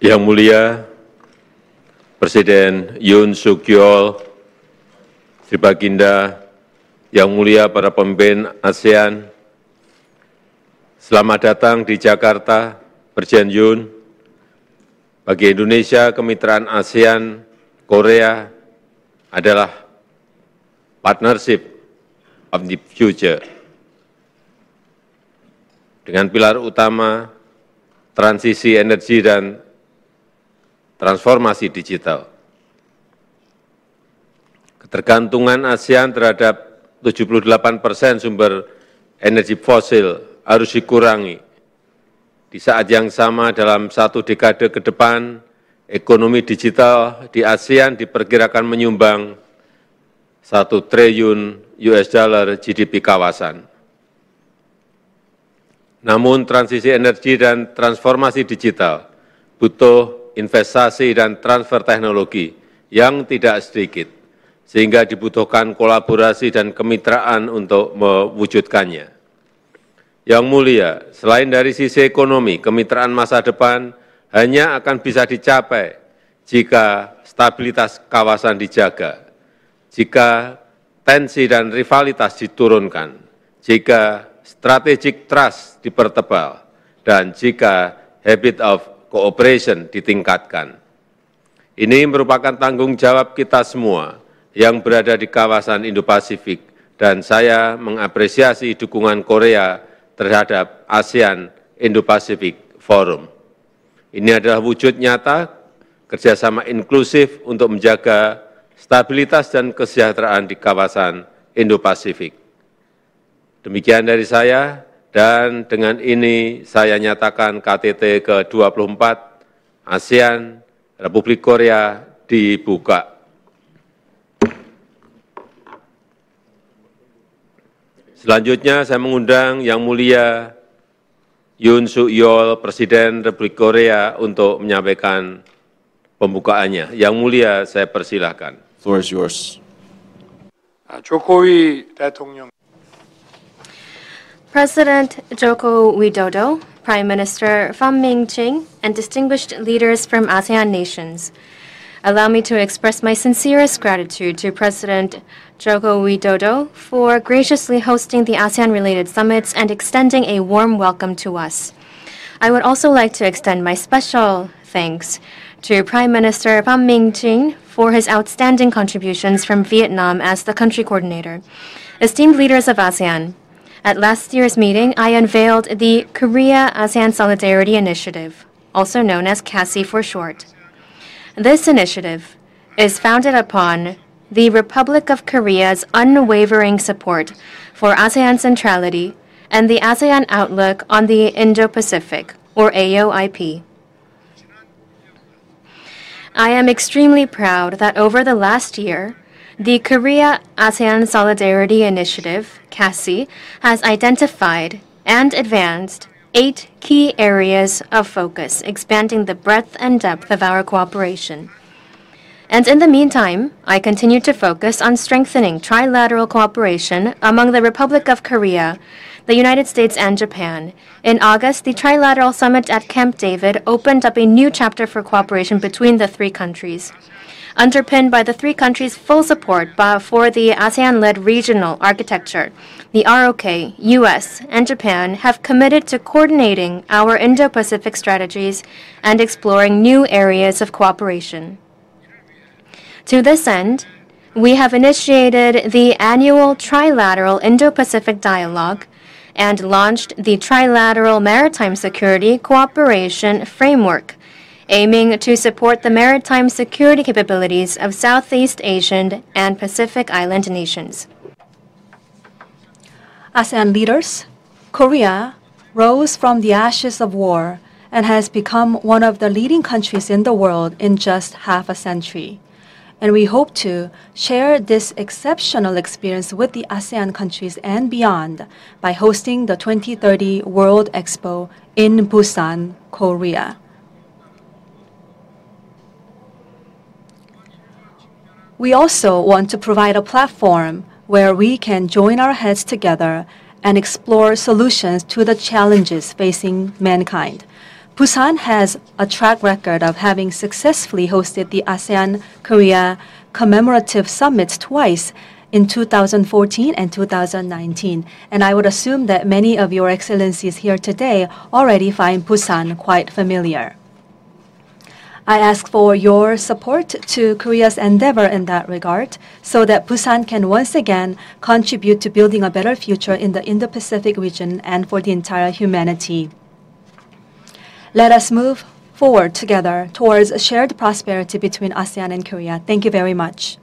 Yang Mulia Presiden Yoon Suk Yeol, Sri Baginda, Yang Mulia para pemimpin ASEAN, selamat datang di Jakarta, Presiden Yoon. Bagi Indonesia, kemitraan ASEAN Korea adalah partnership of the future. Dengan pilar utama transisi energi dan transformasi digital. Ketergantungan ASEAN terhadap 78 persen sumber energi fosil harus dikurangi. Di saat yang sama dalam satu dekade ke depan, ekonomi digital di ASEAN diperkirakan menyumbang satu triliun US dollar GDP kawasan. Namun transisi energi dan transformasi digital butuh investasi dan transfer teknologi yang tidak sedikit, sehingga dibutuhkan kolaborasi dan kemitraan untuk mewujudkannya. Yang mulia, selain dari sisi ekonomi, kemitraan masa depan hanya akan bisa dicapai jika stabilitas kawasan dijaga, jika tensi dan rivalitas diturunkan, jika strategic trust dipertebal, dan jika habit of cooperation ditingkatkan. Ini merupakan tanggung jawab kita semua yang berada di kawasan Indo-Pasifik dan saya mengapresiasi dukungan Korea terhadap ASEAN Indo-Pacific Forum. Ini adalah wujud nyata kerjasama inklusif untuk menjaga stabilitas dan kesejahteraan di kawasan Indo-Pasifik. Demikian dari saya, dan dengan ini saya nyatakan KTT ke-24 ASEAN Republik Korea dibuka. Selanjutnya saya mengundang Yang Mulia Yoon Suk Yeol, Presiden Republik Korea untuk menyampaikan pembukaannya. Yang Mulia saya persilahkan. Floor is yours. 조코위 대통령 President Joko Widodo, Prime Minister Pham Minh Chinh, and distinguished leaders from ASEAN nations. Allow me to express my sincerest gratitude to President Joko Widodo for graciously hosting the ASEAN-related summits and extending a warm welcome to us. I would also like to extend my special thanks to Prime Minister Pham Minh Chinh for his outstanding contributions from Vietnam as the country coordinator. Esteemed leaders of ASEAN, at last year's meeting, I unveiled the Korea ASEAN Solidarity Initiative, also known as KASI for short. This initiative is founded upon the Republic of Korea's unwavering support for ASEAN centrality and the ASEAN outlook on the Indo Pacific, or AOIP. I am extremely proud that over the last year, the Korea ASEAN Solidarity Initiative, KASI, has identified and advanced eight key areas of focus, expanding the breadth and depth of our cooperation. And in the meantime, I continue to focus on strengthening trilateral cooperation among the Republic of Korea, the United States, and Japan. In August, the Trilateral Summit at Camp David opened up a new chapter for cooperation between the three countries underpinned by the three countries' full support for the ASEAN led regional architecture. The ROK, US, and Japan have committed to coordinating our Indo Pacific strategies and exploring new areas of cooperation. To this end, we have initiated the annual Trilateral Indo Pacific Dialogue and launched the Trilateral Maritime Security Cooperation Framework aiming to support the maritime security capabilities of Southeast Asian and Pacific Island nations. ASEAN leaders, Korea rose from the ashes of war and has become one of the leading countries in the world in just half a century. And we hope to share this exceptional experience with the ASEAN countries and beyond by hosting the 2030 World Expo in Busan, Korea. We also want to provide a platform where we can join our heads together and explore solutions to the challenges facing mankind, Busan has a track record of having successfully hosted the ASEAN Korea commemorative summits twice in 2014 and 2019. And I would assume that many of your excellencies here today already find Busan quite familiar. I ask for your support to Korea's endeavor in that regard so that Busan can once again contribute to building a better future in the Indo-Pacific region and for the entire humanity. Let us move forward together towards a shared prosperity between ASEAN and Korea. Thank you very much.